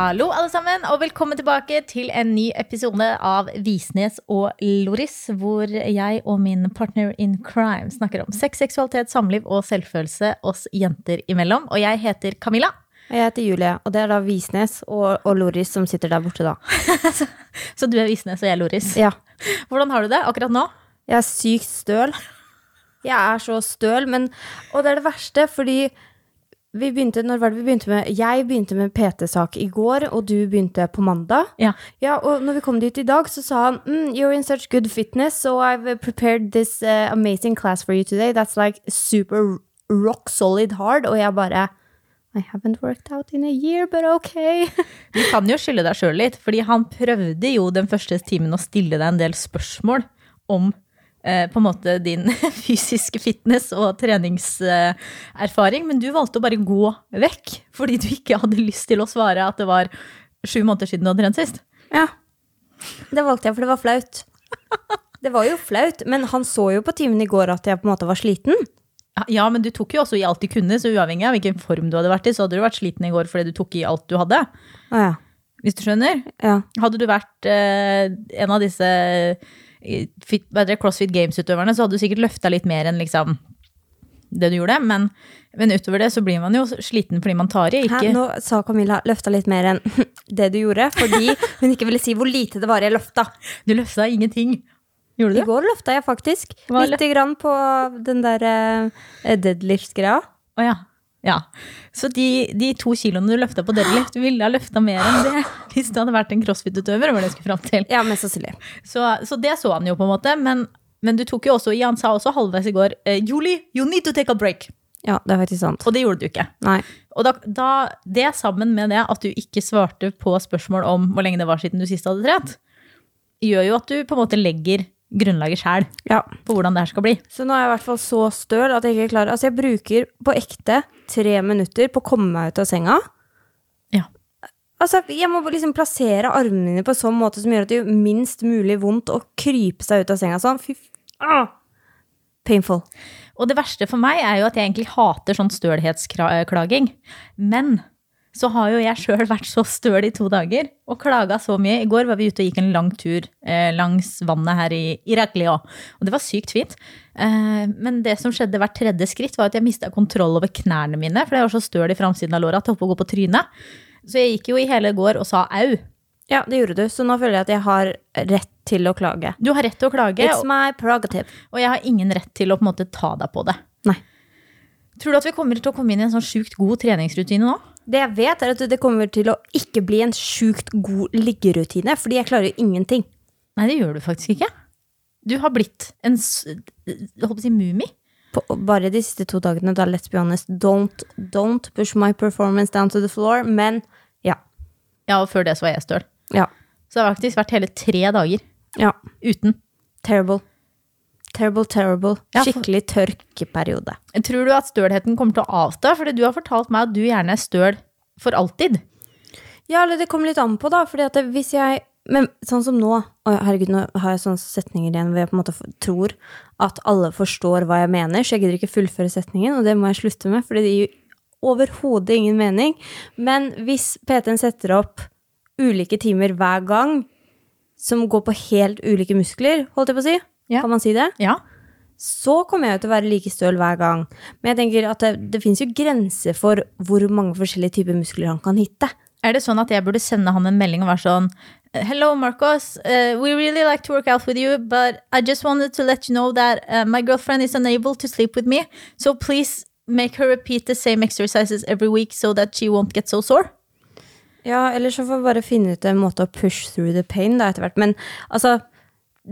Hallo, alle sammen, og velkommen tilbake til en ny episode av Visnes og Loris, hvor jeg og min partner in crime snakker om sex, seksualitet, samliv og selvfølelse oss jenter imellom. Og jeg heter Camilla. Jeg heter Julie, og det er da Visnes og, og Loris som sitter der borte, da. Så du er Visnes, og jeg er Loris. Ja. Hvordan har du det akkurat nå? Jeg er sykt støl. Jeg er så støl, men Og det er det verste, fordi vi begynte, når var det vi begynte med Jeg begynte med PT-sak i går, og du begynte på mandag. Ja. Ja, og når vi kom dit i dag, så sa han mm, You're in such good fitness, so I've prepared this uh, amazing class for you today. That's like super rock solid hard. Og jeg bare I haven't worked out in a year, but okay. Du kan jo skylde deg sjøl litt, fordi han prøvde jo den første timen å stille deg en del spørsmål om på en måte din fysiske fitness og treningserfaring, men du valgte å bare gå vekk fordi du ikke hadde lyst til å svare at det var sju måneder siden du hadde trent sist. Ja. Det valgte jeg, for det var flaut. Det var jo flaut, men han så jo på timen i går at jeg på en måte var sliten. Ja, men du tok jo også i alt du kunne, så uavhengig av hvilken form du hadde vært i, så hadde du vært sliten i går fordi du tok i alt du hadde. Ah, ja. Hvis du skjønner? Ja. Hadde du vært eh, en av disse eh, fit, CrossFit Games-utøverne, så hadde du sikkert løfta litt mer enn liksom det du gjorde. Men, men utover det så blir man jo sliten fordi man tar i. Hæ, nå sa Camilla løfta litt mer enn det du gjorde, fordi hun ikke ville si hvor lite det var jeg løfta. Du løfta ingenting. Gjorde I går løfta jeg faktisk. Lite grann på den der eh, deadlift-greia. Å ja. Ja. Så de, de to kiloene du løfta på deadlift, du ville ha løfta mer enn det hvis du hadde vært en crossfit-utøver. var det jeg skulle frem til. Ja, mest sannsynlig. Så, så det så han jo, på en måte. Men, men du tok jo også Jan sa også halvveis i går eh, Julie, you need to take a break. Ja, det er faktisk sant. Og det gjorde du ikke. Nei. Og da, da, det sammen med det at du ikke svarte på spørsmål om hvor lenge det var siden du sist hadde trent, gjør jo at du på en måte legger grunnlaget sjæl Ja. på hvordan det her skal bli. Så nå er jeg i hvert fall så støl at jeg ikke klarer Altså, jeg bruker på ekte tre minutter på å komme meg ut av senga. Ja. Altså, jeg må liksom plassere armene mine på sånn måte som gjør at det gjør minst mulig vondt å krype seg ut av senga sånn. Fy. Ah. Painful. Og det verste for meg er jo at jeg egentlig hater sånn stølhetsklaging. Men så har jo jeg sjøl vært så støl i to dager og klaga så mye. I går var vi ute og gikk en lang tur eh, langs vannet her i Iraklia. Og det var sykt fint. Eh, men det som skjedde hvert tredje skritt, var at jeg mista kontroll over knærne mine. For jeg var så støl i framsiden av låra at jeg holdt på å gå på trynet. Så jeg gikk jo i hele går og sa au. Ja, det gjorde du. Så nå føler jeg at jeg har rett til å klage. Du har rett til å klage, It's my prerogative. og jeg har ingen rett til å på en måte ta deg på det. Nei. Tror du at vi kommer til å komme inn i en sånn sjukt god treningsrutine nå? Det jeg vet, er at det kommer til å ikke bli en sjukt god liggerutine, fordi jeg klarer jo ingenting. Nei, det gjør du faktisk ikke. Du har blitt en holdt på å si mumie. bare de siste to dagene, da let's be honest, don't, don't push my performance down to the floor, men ja. Ja, og før det så var jeg støl. Ja. Så det har faktisk vært hele tre dager ja. uten. Terrible. Terrible, terrible. Skikkelig tørkeperiode. Tror du at stølheten kommer til å avta? Fordi du har fortalt meg at du gjerne er støl for alltid. Ja, eller det kommer litt an på, da, fordi at hvis jeg Men sånn som nå Å, herregud, nå har jeg sånne setninger igjen hvor jeg på en måte tror at alle forstår hva jeg mener, så jeg gidder ikke fullføre setningen, og det må jeg slutte med, fordi det gir overhodet ingen mening. Men hvis PT-en setter opp ulike timer hver gang, som går på helt ulike muskler, holdt jeg på å si, Ja. kan man si det? Ja. så kommer jeg jo til å være like støl hver gang. Men jeg tenker at det, det fins jo grenser for hvor mange forskjellige typer muskler han kan hitte. Er det sånn at jeg burde sende han en melding og være sånn Hello, Marcos. Uh, we really like to work out with you, but I just wanted to let you know that uh, my girlfriend is unable to sleep with me. So please make her repeat the same exercises every week so that she won't get so sore. Ja, eller så får vi bare finne ut en måte å push through the pain da etter hvert. Men altså,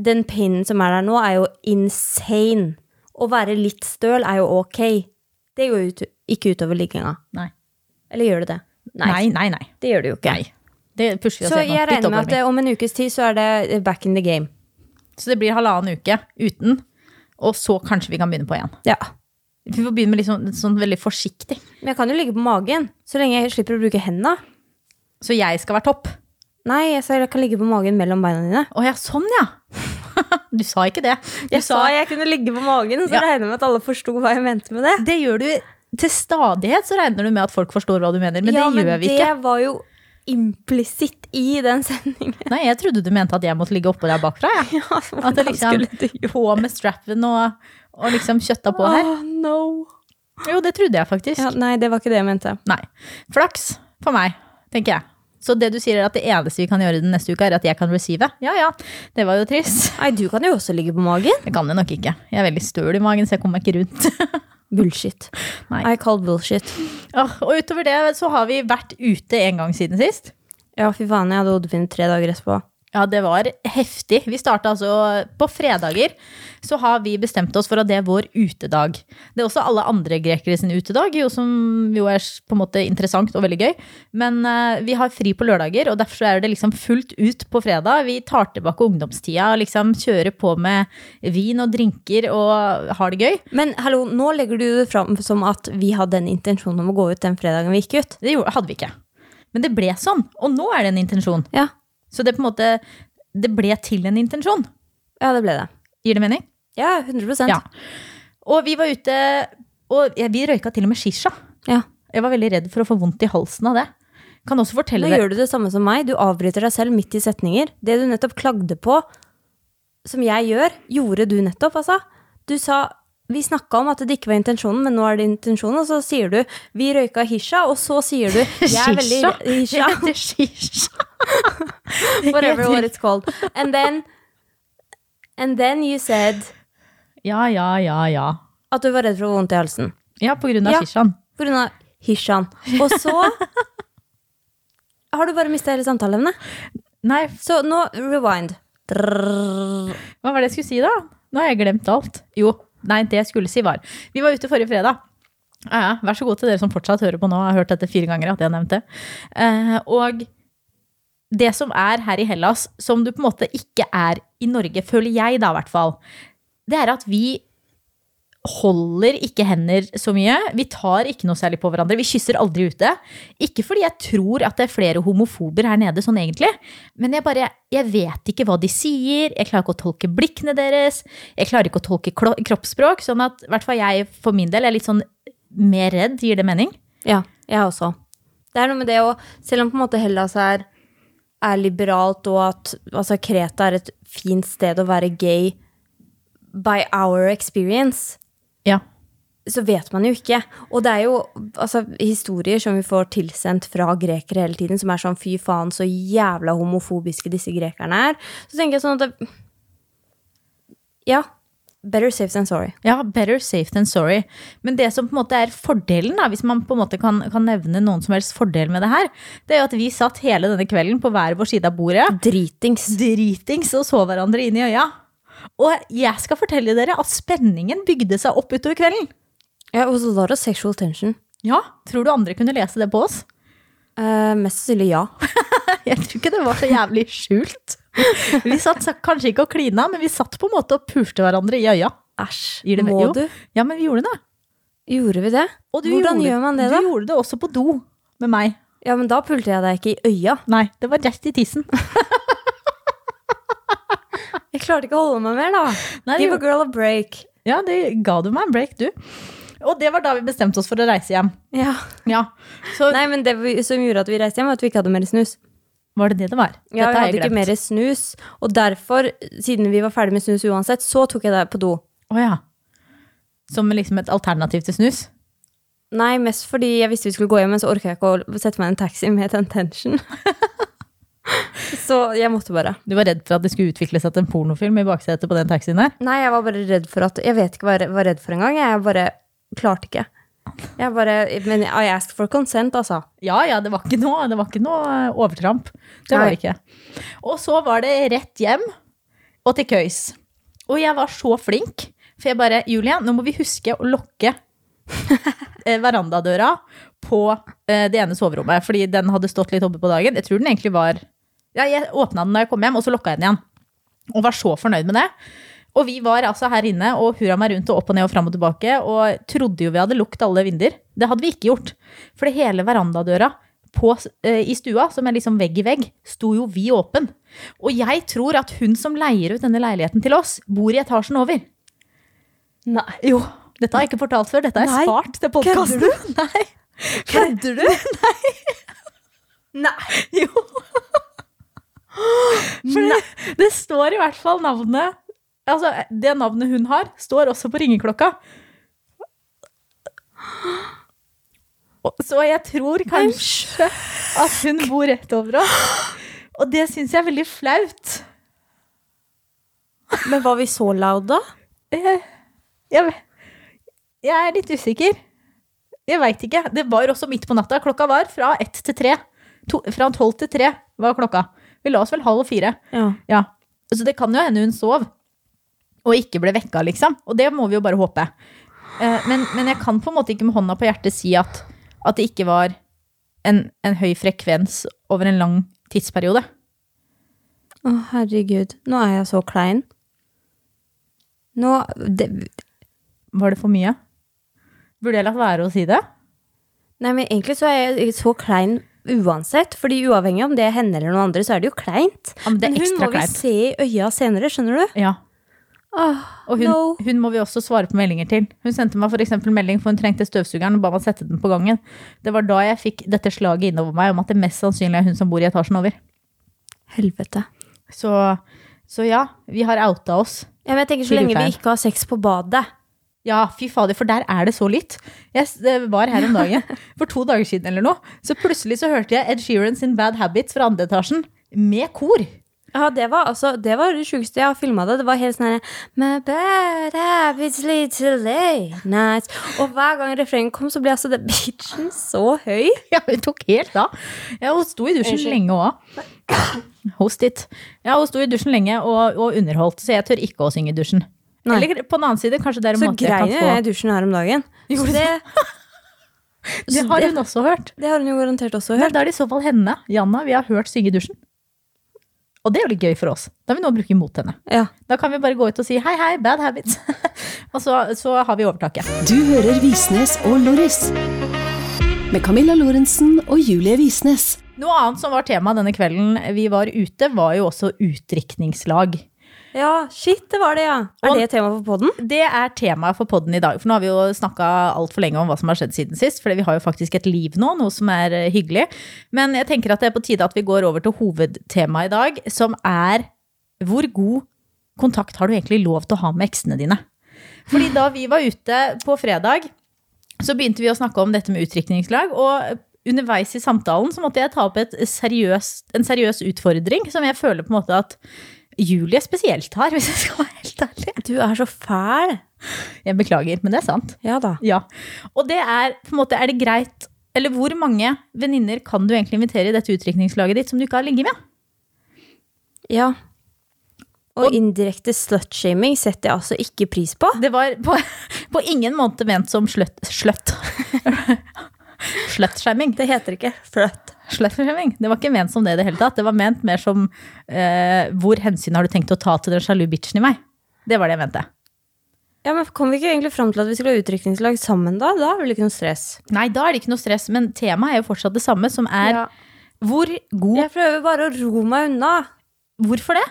den painen som er der nå, er jo insane. Å være litt støl er jo ok. Det går ut, ikke utover ligginga. Nei. Eller gjør det det? Nei, nei, nei. Det gjør det jo ikke. Nei. Det pusher vi oss Så gjennom. jeg regner med at det, om en ukes tid så er det back in the game. Så det blir halvannen uke uten, og så kanskje vi kan begynne på igjen. Ja. Vi får begynne med litt sånn, sånn veldig forsiktig. Men jeg kan jo ligge på magen, så lenge jeg slipper å bruke hendene. Så jeg skal være topp. Nei, jeg sa jeg kan ligge på magen mellom beina dine. Å ja, sånn ja. Du sa ikke det. Du Jeg sa jeg kunne ligge på magen, så Ja. regner jeg med at alle forsto hva jeg mente med det. Det gjør du til stadighet, så regner du med at folk forstår hva du mener. Men ja, det gjør vi ikke. Ja, men det var jo implisitt i den sendingen. Nei, jeg trodde du mente at jeg måtte ligge oppå deg bakfra. Ja. Ja, At jeg liksom på med strappen og, og liksom kjøtta på her. Åh, no. Jo, det trodde jeg faktisk. Ja, nei, det var ikke det jeg mente. Nei. Flaks for meg, tenker jeg. Så det du sier er at det eneste vi kan gjøre den neste uka, er at jeg kan receive? Ja ja, det var jo trist. Nei, du kan jo også ligge på magen. Det kan jeg nok ikke. Jeg er veldig støl i magen, så jeg kommer meg ikke rundt. Bullshit. Nei. I call bullshit. Oh, og utover det så har vi vært ute en gang siden sist. Ja, fy faen, jeg hadde hodepine tre dager etterpå. Ja, det var heftig. Vi starta altså på fredager. Så har vi bestemt oss for at det er vår utedag. Det er også alle andre grekere sin utedag, jo, som jo er på en måte interessant og veldig gøy. Men uh, vi har fri på lørdager, og derfor er det liksom fullt ut på fredag. Vi tar tilbake ungdomstida og liksom kjører på med vin og drinker og har det gøy. Men hallo, nå legger du det fram som at vi hadde en intensjon om å gå ut den fredagen vi gikk ut. Det hadde vi ikke. Men det ble sånn, og nå er det en intensjon. Ja, Så det på en måte Det ble til en intensjon. ja det ble det. Gir det mening? Ja, 100 Ja. Og vi var ute, og vi røyka til og med shisha. ja. Jeg var veldig redd for å få vondt i halsen av det. Kan også fortelle Nå det. gjør du det samme som meg. Du avbryter deg selv midt i setninger. Det du nettopp klagde på, som jeg gjør, gjorde du nettopp, altså. Du sa vi snakka om at det ikke var intensjonen, men nå er det intensjonen. Og så sier du 'vi røyka hisha', og så sier du 'jeg er veldig hisha'. Det heter shisha. Whatever what it's called. And then, and then you said Ja, ja, ja, ja. at du var redd for å få vondt i halsen. Ja, på grunn av Ja. shishaen. På grunn av hishaen. Og så har du bare mista hele samtaleevnet. Nei, Så nå rewind. Hva var det jeg skulle si da? Nå har jeg glemt alt. Jo, nei, det jeg skulle si var Vi var ute forrige fredag. Ja, ja, vær så god til dere som fortsatt hører på nå. Jeg har hørt dette fire ganger at jeg har nevnt det. Eh, og det som er her i Hellas, som du på en måte ikke er i Norge, føler jeg da i hvert fall, det er at vi holder ikke hender så mye. Vi tar ikke noe særlig på hverandre. Vi kysser aldri ute. Ikke fordi jeg tror at det er flere homofober her nede, sånn egentlig, men jeg bare Jeg vet ikke hva de sier. Jeg klarer ikke å tolke blikkene deres. Jeg klarer ikke å tolke kroppsspråk. Sånn at i hvert fall jeg for min del er litt sånn mer redd. Gir det mening? Ja, jeg også. Det er noe med det å Selv om på en måte Hellas er, er liberalt, og at altså, Kreta er et fint sted å være gay by our experience, Ja. så vet man jo ikke. Og det er jo altså, historier som vi får tilsendt fra grekere hele tiden, som er sånn fy faen, så jævla homofobiske disse grekerne er. Så tenker jeg sånn at det, Ja. Better safe than sorry. Ja, better safe than sorry. Men det som på en måte er fordelen, da, hvis man på en måte kan, kan nevne noen som helst fordel med det her, det er jo at vi satt hele denne kvelden på hver vår side av bordet, Dritings. dritings og så hverandre inn i øya. Og jeg skal fortelle dere at spenningen bygde seg opp utover kvelden. Ja, og så var det sexual tension. Ja, tror du andre kunne lese det på oss? Uh, mest sannsynlig ja. Jeg tror ikke det var så jævlig skjult. Vi satt kanskje ikke og klina, men vi satt på en måte og pulte hverandre i øya. Æsj. Må jo. du? Ja, men vi gjorde det. Gjorde vi det? Hvordan gjorde, gjør man det, da? Du gjorde det også på do med meg. Ja, men da pulte jeg deg ikke i øya. Nei, det var rett i tissen. Jeg klarte ikke å holde meg mer, da. Nei, Give a girl a break. Ja, det ga du meg en break, du. Og det var da vi bestemte oss for å reise hjem. Ja. Ja, så Nei, men det vi- som gjorde at vi reiste hjem, var at vi ikke hadde mer snus. var det det det var. Ja, Dette vi hadde ikke mer snus, og derfor, siden vi var ferdig med snus uansett, så tok jeg det på do. Oh, ja. Som liksom et alternativ til snus? Nei, mest fordi jeg visste vi skulle gå hjem, men så orka jeg ikke å sette meg i en taxi med den tension. så jeg måtte bare. Du var redd for at det skulle utvikle seg til en pornofilm i baksetet på den taxien der? Nei, jeg var bare redd for at Jeg vet ikke hva jeg var redd for engang. Jeg bare klarte ikke. Jeg bare Men I asked for consent, altså. Ja, ja, det var ikke noe, det var ikke noe eh, overtramp. Det var det ikke. Og så var det rett hjem og til køys. Og jeg var så flink, for jeg bare Julia, nå må vi huske å lukke eh, verandadøra på eh, det ene soverommet, fordi den hadde stått litt oppe på dagen. Jeg tror den egentlig var jeg åpna den da jeg kom hjem, og så lukka jeg den igjen. Og var så fornøyd med det. Og vi var altså her inne og hurra meg rundt og opp og ned og fram og tilbake og trodde jo vi hadde lukket alle vinduer. Det hadde vi ikke gjort. For hele verandadøra på, eh, i stua, som er liksom vegg i vegg, sto jo vi åpen. Og jeg tror at hun som leier ut denne leiligheten til oss, bor i etasjen over. Nei. Jo, dette har jeg ikke fortalt før. Dette har jeg spart til podkasten. Nei. Kødder du? Nei. Nei. Jo. For det, det står i hvert fall navnet Altså, det navnet hun har, står også på ringeklokka. Så jeg tror kanskje at hun bor rett over oss. Og det syns jeg er veldig flaut. Men var vi så loud, da? Jeg, jeg, jeg er litt usikker. Jeg veit ikke. Det var også midt på natta. Klokka var fra ett til tre. To, fra tolv til tre var klokka. Vi la oss vel halv fire. Ja. Ja. Så det kan jo hende hun sov og ikke ble vekka, liksom. Og det må vi jo bare håpe. Eh, Men, men jeg kan på en måte ikke med hånda på hjertet si at, at det ikke var en, en høy frekvens over en lang tidsperiode. Å, herregud. Nå er jeg så klein. Nå det, Var det for mye? Burde jeg latt være å si det? Nei, men egentlig så er jeg så klein uansett. Fordi uavhengig om det er henne eller noen andre, så er det jo kleint. Ja, men det Men hun må vi kleint. se i øya senere, skjønner du? Ja. Oh, Og hun, no. hun må vi også svare på meldinger til. Hun sendte meg eksempel melding for hun trengte støvsugeren og ba meg sette den på gangen. Det var da jeg fikk dette slaget innover meg om at det mest sannsynlig er hun som bor i etasjen over. Helvete. Så, så ja, vi har outa oss. Ja, men jeg tenker Så lenge vi ikke har sex på badet. Ja, fy fader, for der er det så lytt. Jeg var her om dagen, for to dager siden eller noe. Så plutselig så hørte jeg Ed Sheeran sin Bad Habits fra andre etasjen med kor. Ja, det var altså Det var det sjukeste jeg har filma det. Det var helt sånn My bad habits lead to late nights. Og hver gang refrenget kom, så ble altså den bitchen så høy. Ja, hun tok helt av. Ja, hun sto i dusjen Unnskyld. lenge òg. Host it. Ja, hun sto i dusjen lenge og, og underholdt, så jeg tør ikke å synge i dusjen. Nei. Eller på den annen side, kanskje det er en Så måte jeg grein få. jeg greier i dusjen her om dagen. Gjorde Så det, Det har hun også hørt. det har hun jo garantert også hørt. Men da er det i så fall henne, Janna, vi har hørt synge i dusjen. Og det er jo litt gøy for oss. Da vil vi nå bruke imot henne. Ja. Da kan vi bare gå ut og si hei, hei, bad habits. og så, så har vi overtaket. Du hører Visnes og Loris. Med Camilla Lorentzen og Julie Visnes. Noe annet som var tema denne kvelden vi var ute, var jo også utdrikningslag. Ja, shit, det var det, ja. Er Og- det tema for podden? Det er temaet for podden i dag. For nå har vi jo snakka altfor lenge om hva som har skjedd siden sist. For vi har jo faktisk et liv nå, noe som er eh, hyggelig. Men jeg tenker at det er på tide at vi går over til hovedtemaet i dag, som er hvor god kontakt har du egentlig lov til å ha med eksene dine? Fordi da vi var ute på fredag, så begynte vi å snakke om dette med utdrikningslag. Og underveis i samtalen så måtte jeg ta opp et seriøst, en seriøs utfordring som jeg føler på en måte at Julie spesielt har, hvis jeg skal være helt ærlig. Du er så fæl. Jeg beklager, men det er sant. Ja da. Ja. Og det er på en måte, er det greit Eller hvor mange venninner kan du egentlig invitere i dette utdrikningslaget ditt som du ikke har ligget med? Ja. Og indirekte slutshaming setter jeg altså ikke pris på. Det var på, på ingen måte ment som sløtt Sløtt. Slutshaming. Det heter ikke fløtt. Slutshaming. Det var ikke ment som det i det hele tatt. Det var ment mer som eh, hvor hensyn har du tenkt å ta til den sjalu bitchen i meg? Det var det jeg mente. Ja, men Kom vi ikke egentlig fram til at vi skulle ha utdrikningslag sammen da? Da er det ikke noe stress. Nei, da er det ikke noe stress, men temaet er jo fortsatt det samme, som er Ja. hvor god Jeg prøver bare å ro meg unna. Hvorfor det?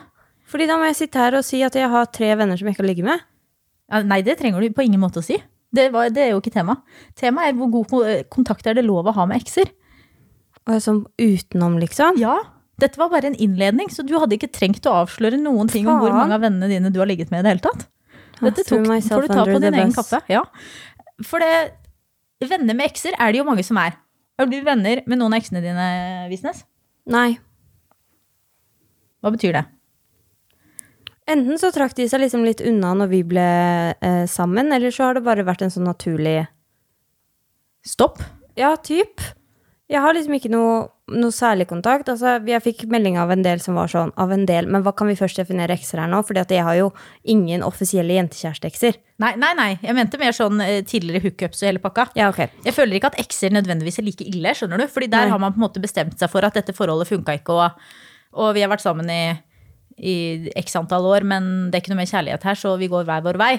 Fordi da må jeg sitte her og si at jeg har tre venner som jeg ikke kan ligge med. Ja, nei, det trenger du på ingen måte å si. Det, var, det er jo ikke tema. Temaet er hvor god kontakt er det lov å ha med ekser. Og sånn utenom, liksom. Ja, dette var bare en innledning, så du hadde ikke trengt å avsløre noen ting om hvor mange av vennene dine du har ligget med i det hele tatt. Dette tok, får du ta på din egen kappe. Ja. For det, venner med ekser er det jo mange som er. Er du venner med noen av eksene dine, Visnes? Nei. Hva betyr det? Enten så trakk de seg liksom litt unna når vi ble eh, sammen, eller så har det bare vært en sånn naturlig Stopp. Ja, typ. Jeg har liksom ikke noe, noe særlig kontakt. Altså, jeg fikk melding av en del som var sånn Av en del, men hva kan vi først definere ekser her nå? Fordi at jeg har jo ingen offisielle jentekjæresteekser. Nei, nei, nei. Jeg mente mer sånn eh, tidligere hookups og hele pakka. Ja, ok. Jeg føler ikke at ekser nødvendigvis er like ille, skjønner du? Fordi der Nei. har man på en måte bestemt seg for at dette forholdet funka ikke, og, og vi har vært sammen i i x antall år, men det er ikke noe mer kjærlighet her, så vi går hver vår vei.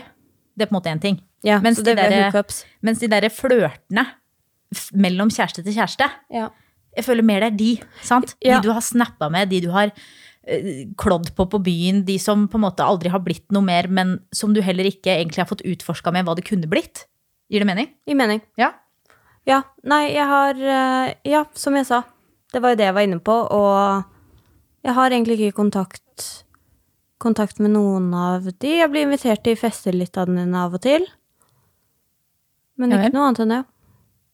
Det er på en måte én ting. Ja, Mens så de der-. Mens de derre flørtene mellom kjæreste til kjæreste, Ja. jeg føler mer det er de, sant? Ja. De du har snappa med, de du har eh, klådd på på byen, de som på en måte aldri har blitt noe mer, men som du heller ikke egentlig har fått utforska med hva det kunne blitt. Gir det mening? Gir mening. Ja. Ja. Nei, jeg har eh, Ja, som jeg sa. Det var jo det jeg var inne på, og jeg har egentlig ikke kontakt kontakt med noen av de. Jeg blir invitert til fester litt av den av og til. Men ikke noe annet enn det.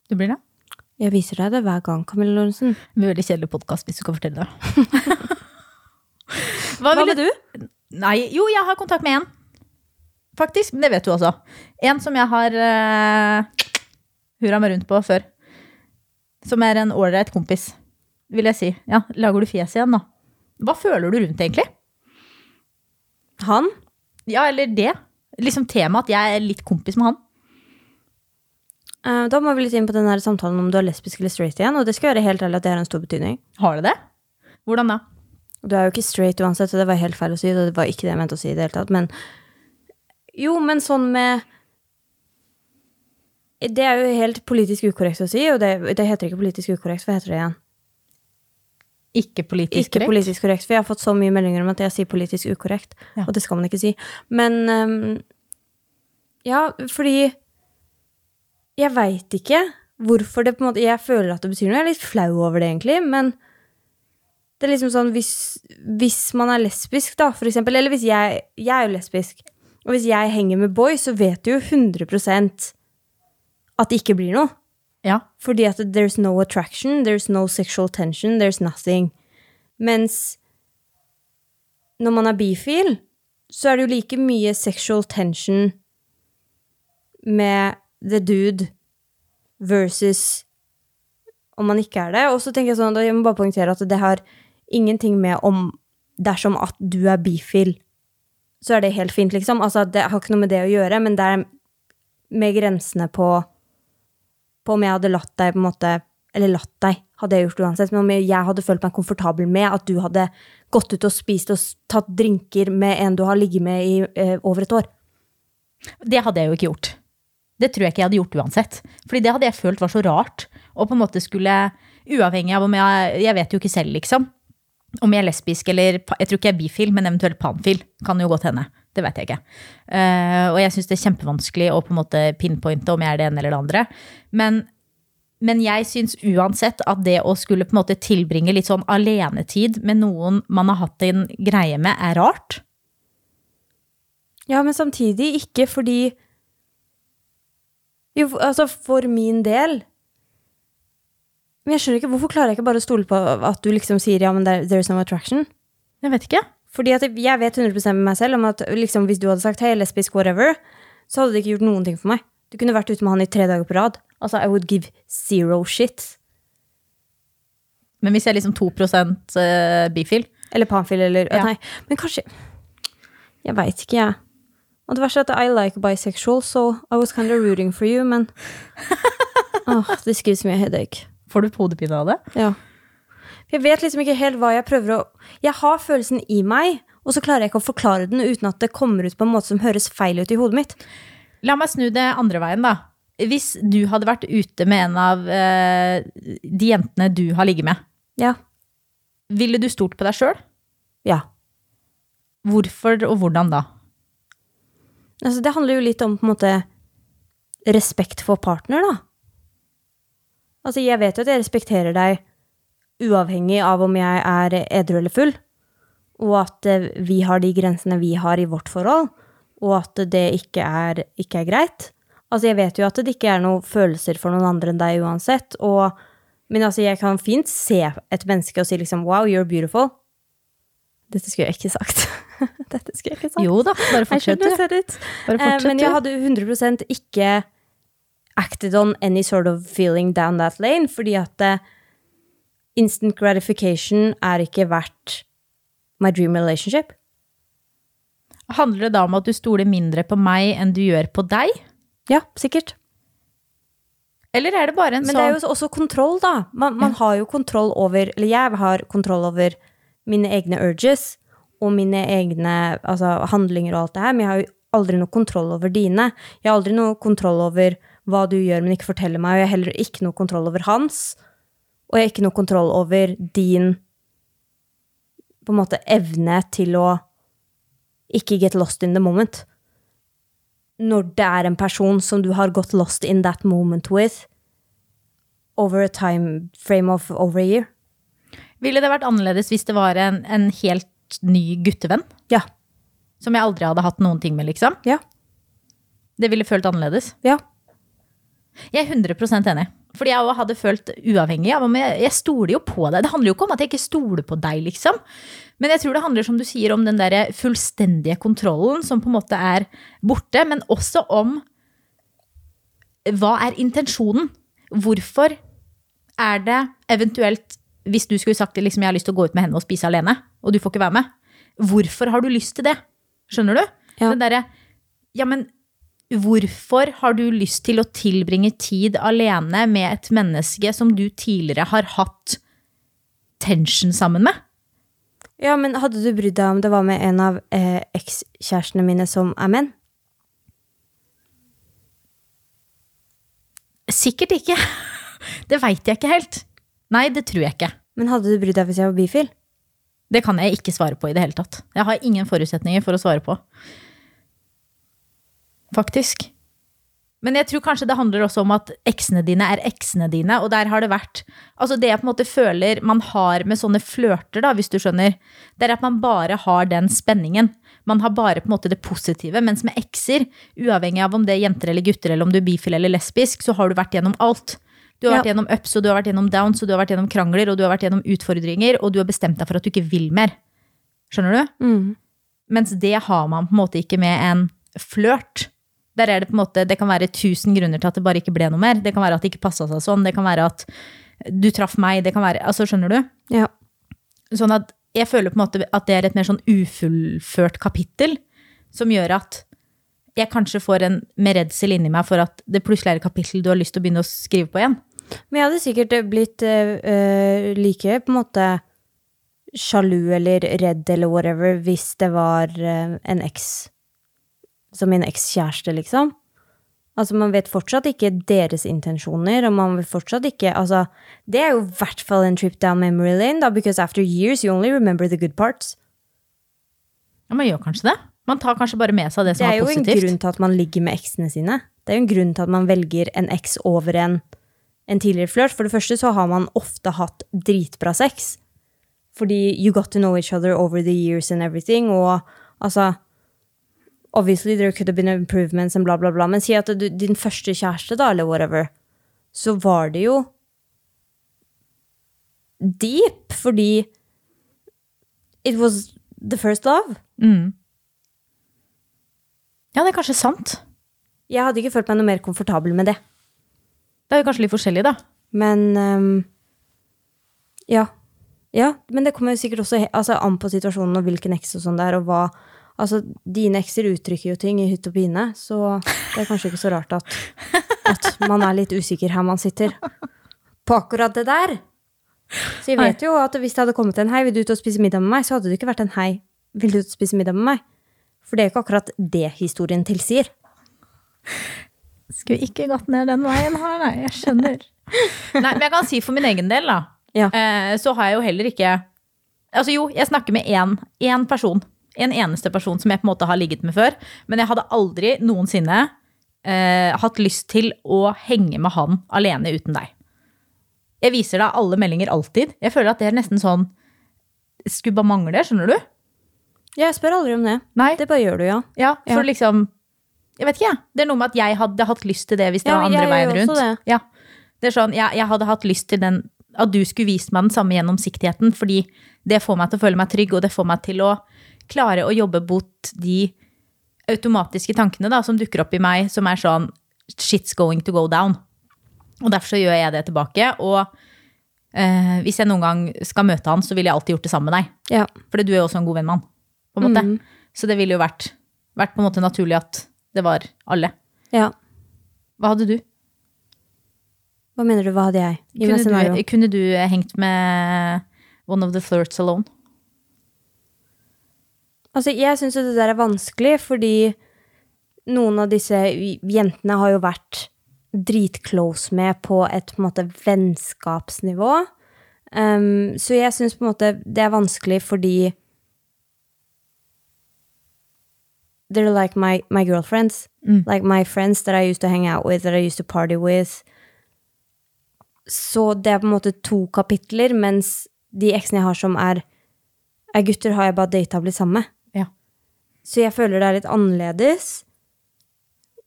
Du blir det? Jeg viser deg det hver gang, Camilla Lorentzen. Veldig kjedelig podkast hvis du kan fortelle det. Hva, Hva ville du? Nei, jo, jeg har kontakt med en. Faktisk, men det vet du også. En som jeg har uh, hurra meg rundt på før. Som er en ålreit kompis, vil jeg si. Ja, Lager du fjes igjen, da? Hva føler du rundt, egentlig? Han? Ja, eller det. Liksom temaet at jeg er litt kompis med han. Eh, da må vi litt inn på den samtalen om du er lesbisk eller straight igjen, og det skal være helt ærlig at det har en stor betydning. Har det det? Hvordan da? Du er jo ikke straight uansett, og det var helt feil å si, og det var ikke det jeg mente å si i det hele tatt, men Jo, men sånn med Det er jo helt politisk ukorrekt å si, og det, det heter ikke politisk ukorrekt, hva heter det igjen? Ikke politisk Ikke korrekt? politisk korrekt, for jeg har fått så mye meldinger om at jeg sier politisk ukorrekt, Ja. og det skal man ikke si. Men um, Ja, fordi Jeg veit ikke hvorfor det på en måte Jeg føler at det betyr noe. Jeg er litt flau over det, egentlig, men det er liksom sånn hvis, hvis man er lesbisk, da, for eksempel, eller hvis jeg Jeg er jo lesbisk, og hvis jeg henger med boys, så vet du jo 100 at det ikke blir noe. Ja. Fordi at there's no attraction, there's no sexual tension, there's nothing. Mens når man er bifil, så er det jo like mye sexual tension med the dude versus om man ikke er det. Og så tenker jeg sånn, jeg må bare poengtere at det har ingenting med om dersom at du er bifil, så er det helt fint, liksom. Altså, det har ikke noe med det å gjøre, men det er med grensene på på om jeg hadde latt deg på en måte Eller latt deg, hadde jeg gjort uansett. Men om jeg hadde følt meg komfortabel med at du hadde gått ut og spist og tatt drinker med en du har ligget med i eh, over et år. Det hadde jeg jo ikke gjort. Det tror jeg ikke jeg hadde gjort uansett. Fordi det hadde jeg følt var så rart. Og på en måte skulle, uavhengig av om jeg Jeg vet jo ikke selv, liksom. Om jeg er lesbisk eller Jeg tror ikke jeg er bifil, men eventuelt panfil. Kan jo godt hende. Det vet jeg ikke. Uh, og jeg syns det er kjempevanskelig å på en måte pinpointe om jeg er det ene eller det andre. Men, men jeg syns uansett at det å skulle på en måte tilbringe litt sånn alenetid med noen man har hatt en greie med, er rart. Ja, men samtidig ikke fordi Jo, altså, for min del Men jeg skjønner ikke, hvorfor klarer jeg ikke bare å stole på at du liksom sier ja, men there, there's no attraction? Jeg vet ikke. Fordi at jeg- jeg vet 100 med meg selv om at liksom, hvis du hadde sagt hei, lesbisk, whatever, så hadde det ikke gjort noen ting for meg. Du kunne vært ute med han i tre dager på rad. Altså, I would give zero shit. Men hvis jeg er liksom 2 eh, bifil Eller panfil, eller Ja. Nei, men kanskje Jeg veit ikke, jeg. Og det verste er at I like bisexual, so I was kind of rooting for you, men Åh, this gives me a headache. Får du hodepine av det? Ja. Jeg vet liksom ikke helt hva jeg prøver å Jeg har følelsen i meg, og så klarer jeg ikke å forklare den uten at det kommer ut på en måte som høres feil ut i hodet mitt. La meg snu det andre veien, da. Hvis du hadde vært ute med en av eh, de jentene du har ligget med, Ja. ville du stolt på deg sjøl? Ja. Hvorfor og hvordan da? Altså, det handler jo litt om på en måte respekt for partner, da. Altså, jeg vet jo at jeg respekterer deg uavhengig av om jeg er edru eller full, og at eh, vi har de grensene vi har i vårt forhold, og at det ikke er, ikke er greit. Altså, jeg vet jo at det ikke er noen følelser for noen andre enn deg uansett, og, men altså, jeg kan fint se et menneske og si liksom, wow, you're beautiful. Dette skulle jeg ikke sagt. Dette skulle jeg ikke sagt. Jo da, bare fortsett. du. said it. Eh, men jeg hadde 100 ikke acted on any sort of feeling down that lane, fordi at eh, instant gratification er ikke verdt my dream relationship. Handler det da om at du stoler mindre på meg enn du gjør på deg? Ja, sikkert. Eller er det bare en sånn Men det er sånn jo også kontroll, da. Man, man har jo kontroll over Eller jeg har kontroll over mine egne urges. og mine egne altså, handlinger og alt det her, men jeg har jo aldri noe kontroll over dine. Jeg har aldri noe kontroll over hva du gjør, men ikke forteller meg, og jeg har heller ikke noe kontroll over hans. Og jeg har ikke noe kontroll over din på en måte evne til å ikke get lost in the moment. Når det er en person som du har gått lost in that moment with over a time frame of over a year. Ville det vært annerledes hvis det var en, en helt ny guttevenn? Ja. Som jeg aldri hadde hatt noen ting med, liksom? Ja. Det ville følt annerledes? Ja. Jeg er 100 enig. Fordi jeg òg hadde følt uavhengig av om jeg, jeg stoler jo på deg. Det handler jo ikke om at jeg ikke stoler på deg, liksom. Men jeg tror det handler som du sier, om den der fullstendige kontrollen som på en måte er borte. Men også om hva er intensjonen? Hvorfor er det eventuelt Hvis du skulle sagt liksom, jeg har lyst til å gå ut med henne og spise alene, og du får ikke være med, hvorfor har du lyst til det? Skjønner du? Ja. Den derre Ja, men hvorfor har du lyst til å tilbringe tid alene med et menneske som du tidligere har hatt tension sammen med? Ja, men hadde du brydd deg om det var med en av eh, ekskjærestene mine som er menn? Sikkert ikke. Det veit jeg ikke helt. Nei, det tror jeg ikke. Men hadde du brydd deg hvis jeg var bifil? Det kan jeg ikke svare på i det hele tatt. Jeg har ingen forutsetninger for å svare på. Faktisk. Men jeg tror kanskje det handler også om at eksene dine er eksene dine, og der har det vært Altså det jeg på en måte føler man har med sånne flørter, da, hvis du skjønner, det er at man bare har den spenningen. Man har bare på en måte det positive, mens med ekser, uavhengig av om det er jenter eller gutter, eller om du er bifil eller lesbisk, så har du vært gjennom alt. Du har Ja. vært gjennom ups, og du har vært gjennom downs, og du har vært gjennom krangler, og du har vært gjennom utfordringer, og du har bestemt deg for at du ikke vil mer. Skjønner du? Mm. Mens det har man på en måte ikke med en flørt. Der er det på en måte, det kan være tusen grunner til at det bare ikke ble noe mer. Det kan være at det ikke passa seg sånn. Det kan være at du traff meg. Det kan være, altså Skjønner du? Ja. Sånn at jeg føler på en måte at det er et mer sånn ufullført kapittel, som gjør at jeg kanskje får en mer redsel inni meg for at det plutselig er et kapittel du har lyst til å begynne å skrive på igjen. Men jeg hadde sikkert blitt eh, eh, like på en måte sjalu eller redd eller whatever hvis det var øh, en eks som min ekskjæreste, liksom. Altså, man vet fortsatt ikke deres intensjoner, og man vet fortsatt ikke Altså, det er jo i hvert fall en trip down memory lane, da, because after years you only remember the good parts. Ja, Man gjør kanskje det. Man tar kanskje bare med seg det Det som er positivt. Det er jo en grunn til at man ligger med eksene sine. Det er jo en grunn til at man velger en eks over en, en tidligere flørt. For det første så har man ofte hatt dritbra sex. Fordi you got to know each other over the years and everything. Og altså Obviously there could have been improvements and bla, bla, bla. Men si at du, din første kjæreste, da, eller whatever, så var det jo deep, fordi it was the first love. Mm. Ja, det er kanskje sant. Jeg hadde ikke følt meg noe mer komfortabel med det. Det er jo kanskje litt forskjellig, da. Men um, ja. Ja, men det kommer jo sikkert også altså, an på situasjonen og hvilken eks og sånn det er, og hva Altså, dine ekser uttrykker jo ting i hytt og pine, så det er kanskje ikke så rart at, at man er litt usikker her man sitter. På akkurat det der. Så jeg vet jo at hvis det hadde kommet en hei, vil du ut og spise middag med meg, så hadde det ikke vært en hei, vil du ut og spise middag med meg? For det er jo ikke akkurat det historien tilsier. Skulle ikke gått ned den veien her, nei. Jeg skjønner. Nei, men jeg kan si for min egen del, da. Ja. Eh, så har jeg jo heller ikke Altså jo, jeg snakker med én, én person. En eneste person som jeg på en måte har ligget med før. Men jeg hadde aldri noensinne eh, hatt lyst til å henge med han alene uten deg. Jeg viser deg alle meldinger alltid. Jeg føler at det er nesten sånn Skulle bare mangle, skjønner du? Jeg spør aldri om det. Nei. Det bare gjør du, ja. Ja, for Ja. liksom Jeg vet ikke, jeg. Det er noe med at jeg hadde hatt lyst til det hvis det Ja, var andre veien rundt. det. Ja. Det er sånn, jeg, jeg hadde hatt lyst til den At du skulle vist meg den samme gjennomsiktigheten, fordi det får meg til å føle meg trygg, og det får meg til å klare å jobbe bort de automatiske tankene da, som dukker opp i meg, som er sånn Shit's going to go down. Og derfor så gjør jeg det tilbake. Og eh, hvis jeg noen gang skal møte han, så ville jeg alltid gjort det sammen med deg. Ja. Fordi du er jo også en god venn med han. På en måte. Så det ville jo vært, vært på en måte naturlig at det var alle. ja. Hva hadde du? Hva mener du, hva hadde jeg? Kunne du, kunne du hengt med One of the Flirts Alone? Altså, jeg syns jo det der er vanskelig, fordi noen av disse jentene har jo vært dritclose med på et på en måte vennskapsnivå. Um, så jeg syns på en måte det er vanskelig fordi They're like my, my girlfriends. Like my friends that I used to hang out with, that I used to party with. Så det er på en måte to kapitler, mens de eksene jeg har som er, er gutter, har jeg bare data og blitt sammen med. Ja. Så jeg føler det er litt annerledes.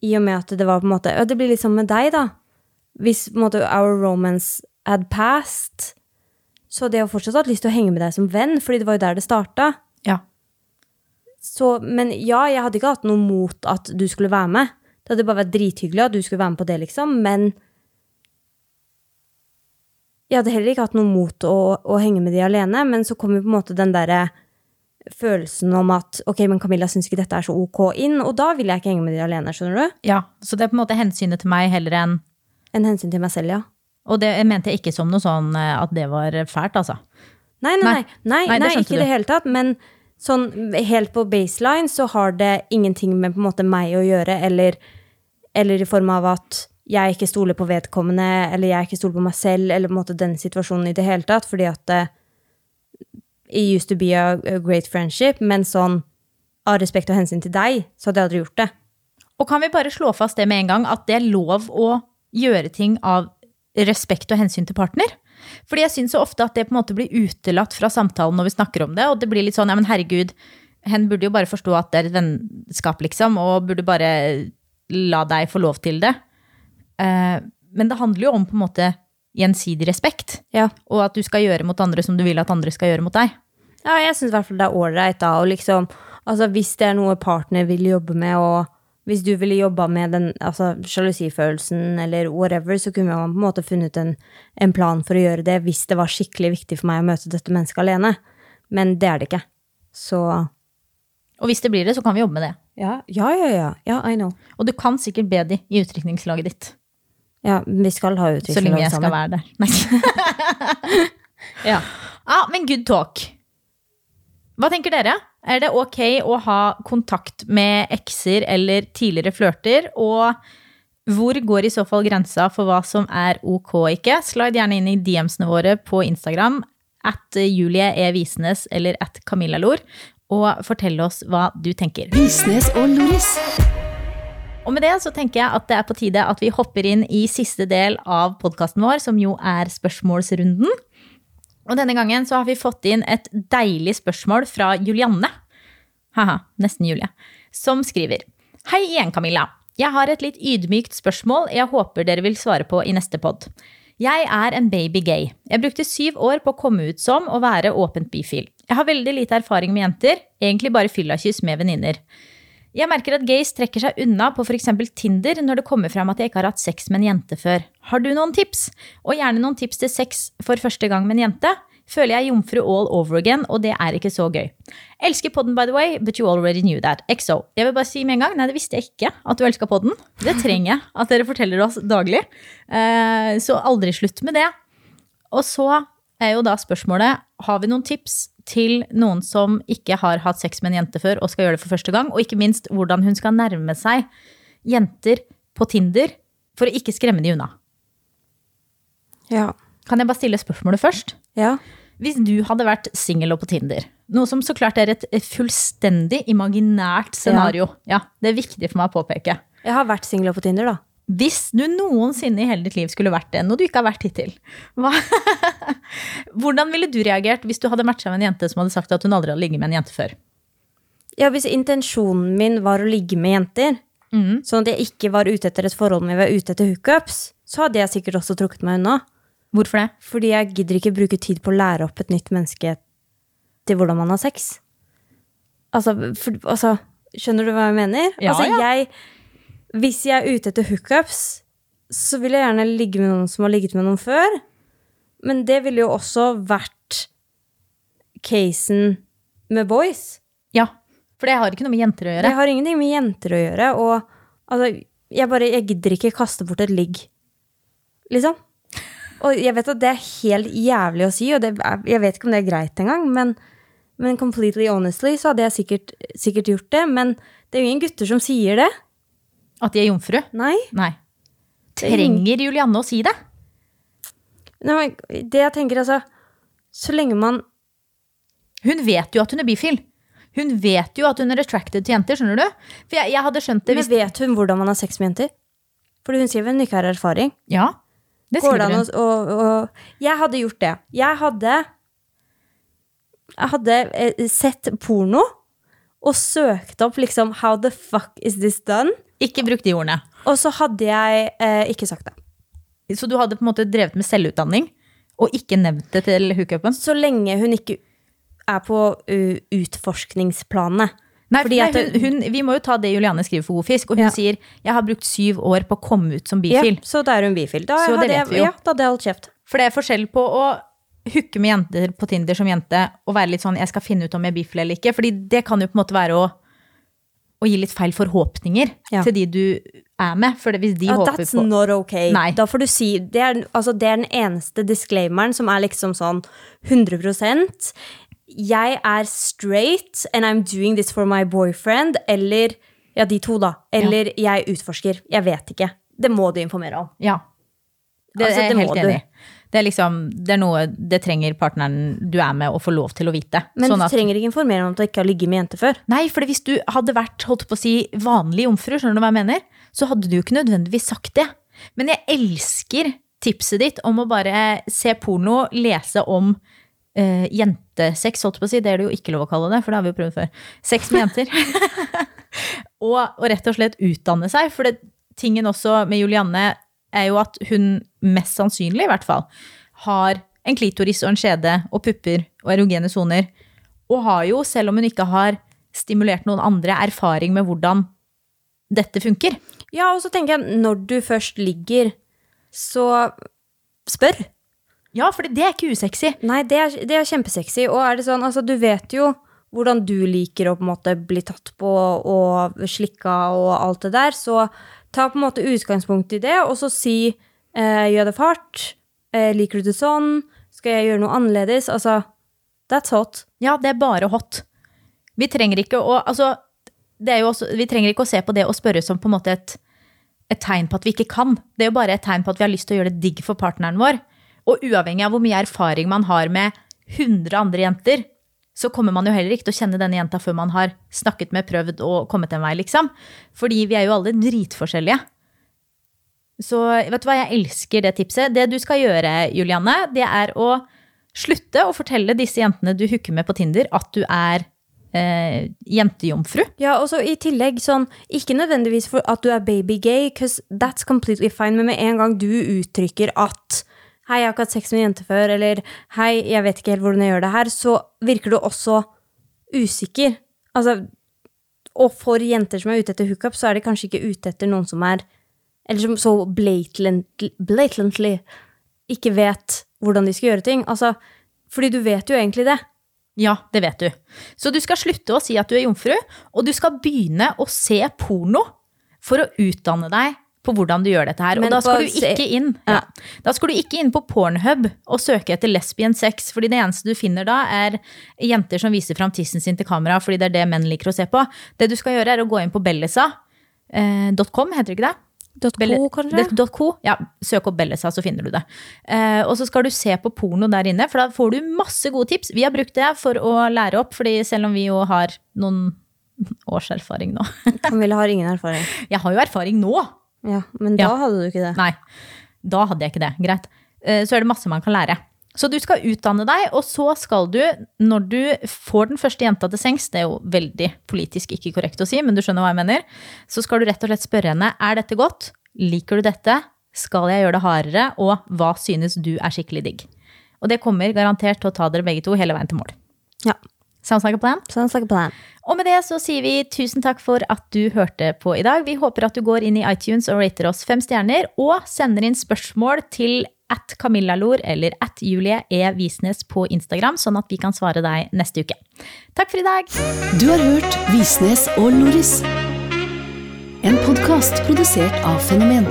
I og med at det var på en måte Ja, det blir litt sånn med deg, da. Hvis på en måte our romance had passed, så hadde jeg fortsatt hatt lyst til å henge med deg som venn, fordi det var jo der det starta. Så, men ja, jeg hadde ikke hatt noe mot at du skulle være med. Det hadde bare vært drithyggelig at du skulle være med på det, liksom. Men jeg hadde heller ikke hatt noe mot å, å henge med de alene. Men så kom jo på en måte den derre følelsen om at ok, men Camilla syns ikke dette er så ok inn, og da vil jeg ikke henge med de alene, skjønner du? ja. Så det er på en måte hensynet til meg heller enn En hensyn til meg selv, ja. Og det mente jeg ikke som noe sånn eh, at det var fælt, altså. Nei, nei, nei, Nei. nei, Nei, nei, det ikke i det hele tatt. Men sånn helt på baseline så har det ingenting med på en måte meg å gjøre, eller, eller i form av at jeg ikke stoler på vedkommende, eller jeg ikke stoler på meg selv, eller på en måte den situasjonen i det hele tatt, fordi at det it used to be a, a great friendship, men sånn av respekt og hensyn til deg, så hadde jeg aldri gjort det. Og kan vi bare slå fast det med en gang, at det er lov å gjøre ting av respekt og hensyn til partner? Fordi jeg syns så ofte at det på en måte blir utelatt fra samtalen når vi snakker om det, og det blir litt sånn ja, men herregud, hen burde jo bare forstå at det er et vennskap, liksom, og burde bare la deg få lov til det. Eh, men det handler jo om på en måte gjensidig respekt, Ja. og at du skal gjøre mot andre som du vil at andre skal gjøre mot deg. Ja, jeg syns i hvert fall det er ålreit, da. Og liksom, altså, hvis det er noe partner vil jobbe med, og hvis du ville jobba med den altså, sjalusifølelsen eller whatever, så kunne man på en måte funnet en, en plan for å gjøre det hvis det var skikkelig viktig for meg å møte dette mennesket alene. Men det er det ikke. Så Og hvis det blir det, så kan vi jobbe med det. ja, ja, ja. Ja, ja I know. Og du kan sikkert be de i utdrikningslaget ditt. Ja, vi skal ha Så lenge jeg skal være der. Nei. ja. Ah, men good talk. Hva tenker dere? Er det ok å ha kontakt med ekser eller tidligere flørter? Og hvor går i så fall grensa for hva som er ok og ikke? Slide gjerne inn i DMs-ene våre på Instagram at Julie E. Visnes eller at Camilla Lor, og fortell oss hva du tenker. Visnes og Loris. Og med det så tenker jeg at det er på tide at vi hopper inn i siste del av podkasten vår, som jo er spørsmålsrunden. Og denne gangen så har vi fått inn et deilig spørsmål fra Julianne. Haha, nesten Julie. Som skriver. Hei igjen, Camilla. Jeg har et litt ydmykt spørsmål jeg håper dere vil svare på i neste pod. Jeg er en baby gay. Jeg brukte syv år på å komme ut som og være åpent bifil. Jeg har veldig lite erfaring med jenter, egentlig bare fyllakyss med venninner. Jeg merker at gays trekker seg unna på f.eks. Tinder når det kommer frem at jeg ikke har hatt sex med en jente før. Har du noen tips? Og gjerne noen tips til sex for første gang med en jente. Føler jeg jomfru all over again, og det er ikke så gøy. Elsker podden, by the way, but you already knew that. XO. Jeg vil bare si med en gang, nei, det visste jeg ikke at du elska podden. Det trenger jeg at dere forteller oss daglig. Eh, Så aldri slutt med det. Og så er jo da spørsmålet, har vi noen tips til noen som ikke har hatt sex med en jente før og skal gjøre det for første gang, og ikke minst hvordan hun skal nærme seg jenter på Tinder for å ikke skremme de unna. Ja. Kan jeg bare stille spørsmålet først? ja. Hvis du hadde vært singel og på Tinder, noe som så klart er et fullstendig imaginært scenario, ja. det er viktig for meg å påpeke. Jeg har vært singel på Tinder, da. Hvis du noensinne i hele ditt liv skulle vært det, noe du ikke har vært hittil, hva? hvordan ville du reagert hvis du hadde matcha med en jente som hadde sagt at hun aldri hadde ligget med en jente før? Ja, hvis intensjonen min var å ligge med jenter, sånn at jeg ikke var ute etter et forhold, men jeg var ute etter hookups, så hadde jeg sikkert også trukket meg unna. Hvorfor det? Fordi jeg gidder ikke bruke tid på å lære opp et nytt menneske til hvordan man har sex. Altså, for, altså skjønner du hva jeg mener? Ja, altså, ja. jeg Hvis jeg er ute etter hookups, så vil jeg gjerne ligge med noen som har ligget med noen før. Men det ville jo også vært casen med boys. Ja, for det har ikke noe med jenter å gjøre. Det har ingenting med jenter å gjøre. Og altså, jeg bare Jeg gidder ikke kaste bort et ligg. Liksom. Og jeg vet at det er helt jævlig å si, og det er, jeg vet ikke om det er greit engang, men Men completely honestly så hadde jeg sikkert, sikkert gjort det. Men det er jo ingen gutter som sier det. At de er jomfru? Nei. Nei. er Trenger Julianne å si det? Nei, men Det jeg tenker, altså Så lenge man Hun vet jo at hun er bifil. Hun vet jo at hun er attracted til jenter, skjønner du? For jeg, jeg hadde skjønt det Men vet hun hvordan man har sex med jenter? Fordi hun sier vel hun ikke har erfaring. Ja, det Går det an å Jeg hadde gjort det. Jeg hadde Jeg hadde eh, sett porno og søkt opp liksom How the fuck is this done? Ikke bruk de ordene. Og så hadde jeg eh, ikke sagt det. Så du hadde på en måte drevet med selvutdanning og ikke nevnt det til hookupen? Så lenge hun ikke er på uh, utforskningsplanet. Nei, Fordi nei hun, hun, vi må jo ta det Juliane skriver for God fisk, og hun Ja. sier 'jeg har brukt syv år på å komme ut som Ja, så da er hun bifil. Da Så det hadde jeg. Ja, da hadde jeg holdt kjeft. For det er forskjell på å hooke med jenter på Tinder som jente og være litt sånn 'jeg skal finne ut om jeg er bifil eller ikke', fordi det kan jo på en måte være å, å gi litt feil forhåpninger Ja. til de du er med. For hvis de Ja, håper that's på not okay. Nei. Da får du si det er, altså, det er den eneste disclaimeren som er liksom sånn 100 Jeg er straight, and I'm doing this for my boyfriend. Eller Ja, de to, da. Eller jeg utforsker. Jeg vet ikke. Det må du informere om. Ja. Det Altså, er jeg helt du. enig i. Det er liksom, det er noe det trenger partneren du er med, å få lov til å vite. Men Sånn du trenger ikke informere om at du ikke har ligget med jenter før. Nei, for hvis du hadde vært holdt på å si, vanlig jomfru, skjønner du hva jeg mener? så hadde du ikke nødvendigvis sagt det. Men jeg elsker tipset ditt om å bare se porno, lese om eh, jentesex, holdt jeg på å si. Det er det jo ikke lov å kalle det, for det har vi jo prøvd før. Sex med jenter. og, og rett og slett utdanne seg. For det, tingen også med Julianne er jo at hun mest sannsynlig, i hvert fall, har en klitoris og en skjede og pupper og erogene soner. Og har jo, selv om hun ikke har stimulert noen andre, erfaring med hvordan dette funker. Ja, og så tenker jeg, når du først ligger, så spør. Ja, for det er ikke usexy. Nei, det er, det er kjempesexy. Og er det sånn, altså, du vet jo hvordan du liker å på en måte bli tatt på og slikka og alt det der, så ta på en måte utgangspunkt i det, og så si eh, gjør det fart, eh, liker du det sånn, skal jeg gjøre noe annerledes? Altså, that's hot. Ja, det er bare hot. Vi trenger ikke å altså, også, Vi trenger ikke å se på det og spørre som på en måte et, et tegn på at vi ikke kan. Det er jo bare et tegn på at vi har lyst til å gjøre det digg for partneren vår. Og uavhengig av hvor mye erfaring man har med 100 andre jenter, så kommer man jo heller ikke til å kjenne denne jenta før man har snakket med, prøvd og kommet en vei, liksom. Fordi vi er jo alle dritforskjellige. Så vet du hva, jeg elsker det tipset. Det du skal gjøre, Julianne, det er å slutte å fortelle disse jentene du hooker med på Tinder, at du er eh, jentejomfru. Ja, og så i tillegg sånn, ikke nødvendigvis for at du er baby gay, because that's completely fine, men med en gang du uttrykker at hei, jeg har ikke hatt sex med en jente før, eller hei, jeg vet ikke helt hvordan jeg gjør det her, så virker du også usikker. Altså, og for jenter som er ute etter hookup, så er de kanskje ikke ute etter noen som er, eller som så blatantly, ikke vet hvordan de skal gjøre ting. Altså, fordi du vet jo egentlig det. Ja, det vet du. Så du skal slutte å si at du er jomfru, og du skal begynne å se porno for å utdanne deg på hvordan du gjør dette her. Men og da skal på du ikke inn ja. Da skal du ikke inn på Pornhub og søke etter lesbian sex, fordi det eneste du finner da, er jenter som viser fram tissen sin til kamera, fordi det er det menn liker å se på. Det du skal gjøre, er å gå inn på bellesa.com, heter det ikke det? .co, kanskje? .co, ja, søk opp Bellesa, så finner du det. Eh, og så skal du se på porno der inne, for da får du masse gode tips. Vi har brukt det for å lære opp, fordi selv om vi jo har noen års erfaring nå. Camilla har ingen erfaring. Jeg har jo erfaring nå! Ja, men da Ja. hadde du ikke det. Nei, da hadde jeg ikke det. Greit. Eh, Så er det masse man kan lære. Så du skal utdanne deg, og så skal du, når du får den første jenta til sengs, det er jo veldig politisk ikke korrekt å si, men du skjønner hva jeg mener, så skal du rett og slett spørre henne er dette godt, liker du dette, skal jeg gjøre det hardere, og hva synes du er skikkelig digg? Og det kommer garantert til å ta dere begge to hele veien til mål. Ja, Sounds like a plan? Sounds like a plan. Og med det så sier vi tusen takk for at du hørte på i dag. Vi håper at du går inn i iTunes og rater oss fem stjerner, og sender inn spørsmål til at Camillalor eller at Julie E. Visnes på Instagram, sånn at vi kan svare deg neste uke. Takk for i dag! Du har hørt Visnes og Loris. En podkast produsert av Fenomen.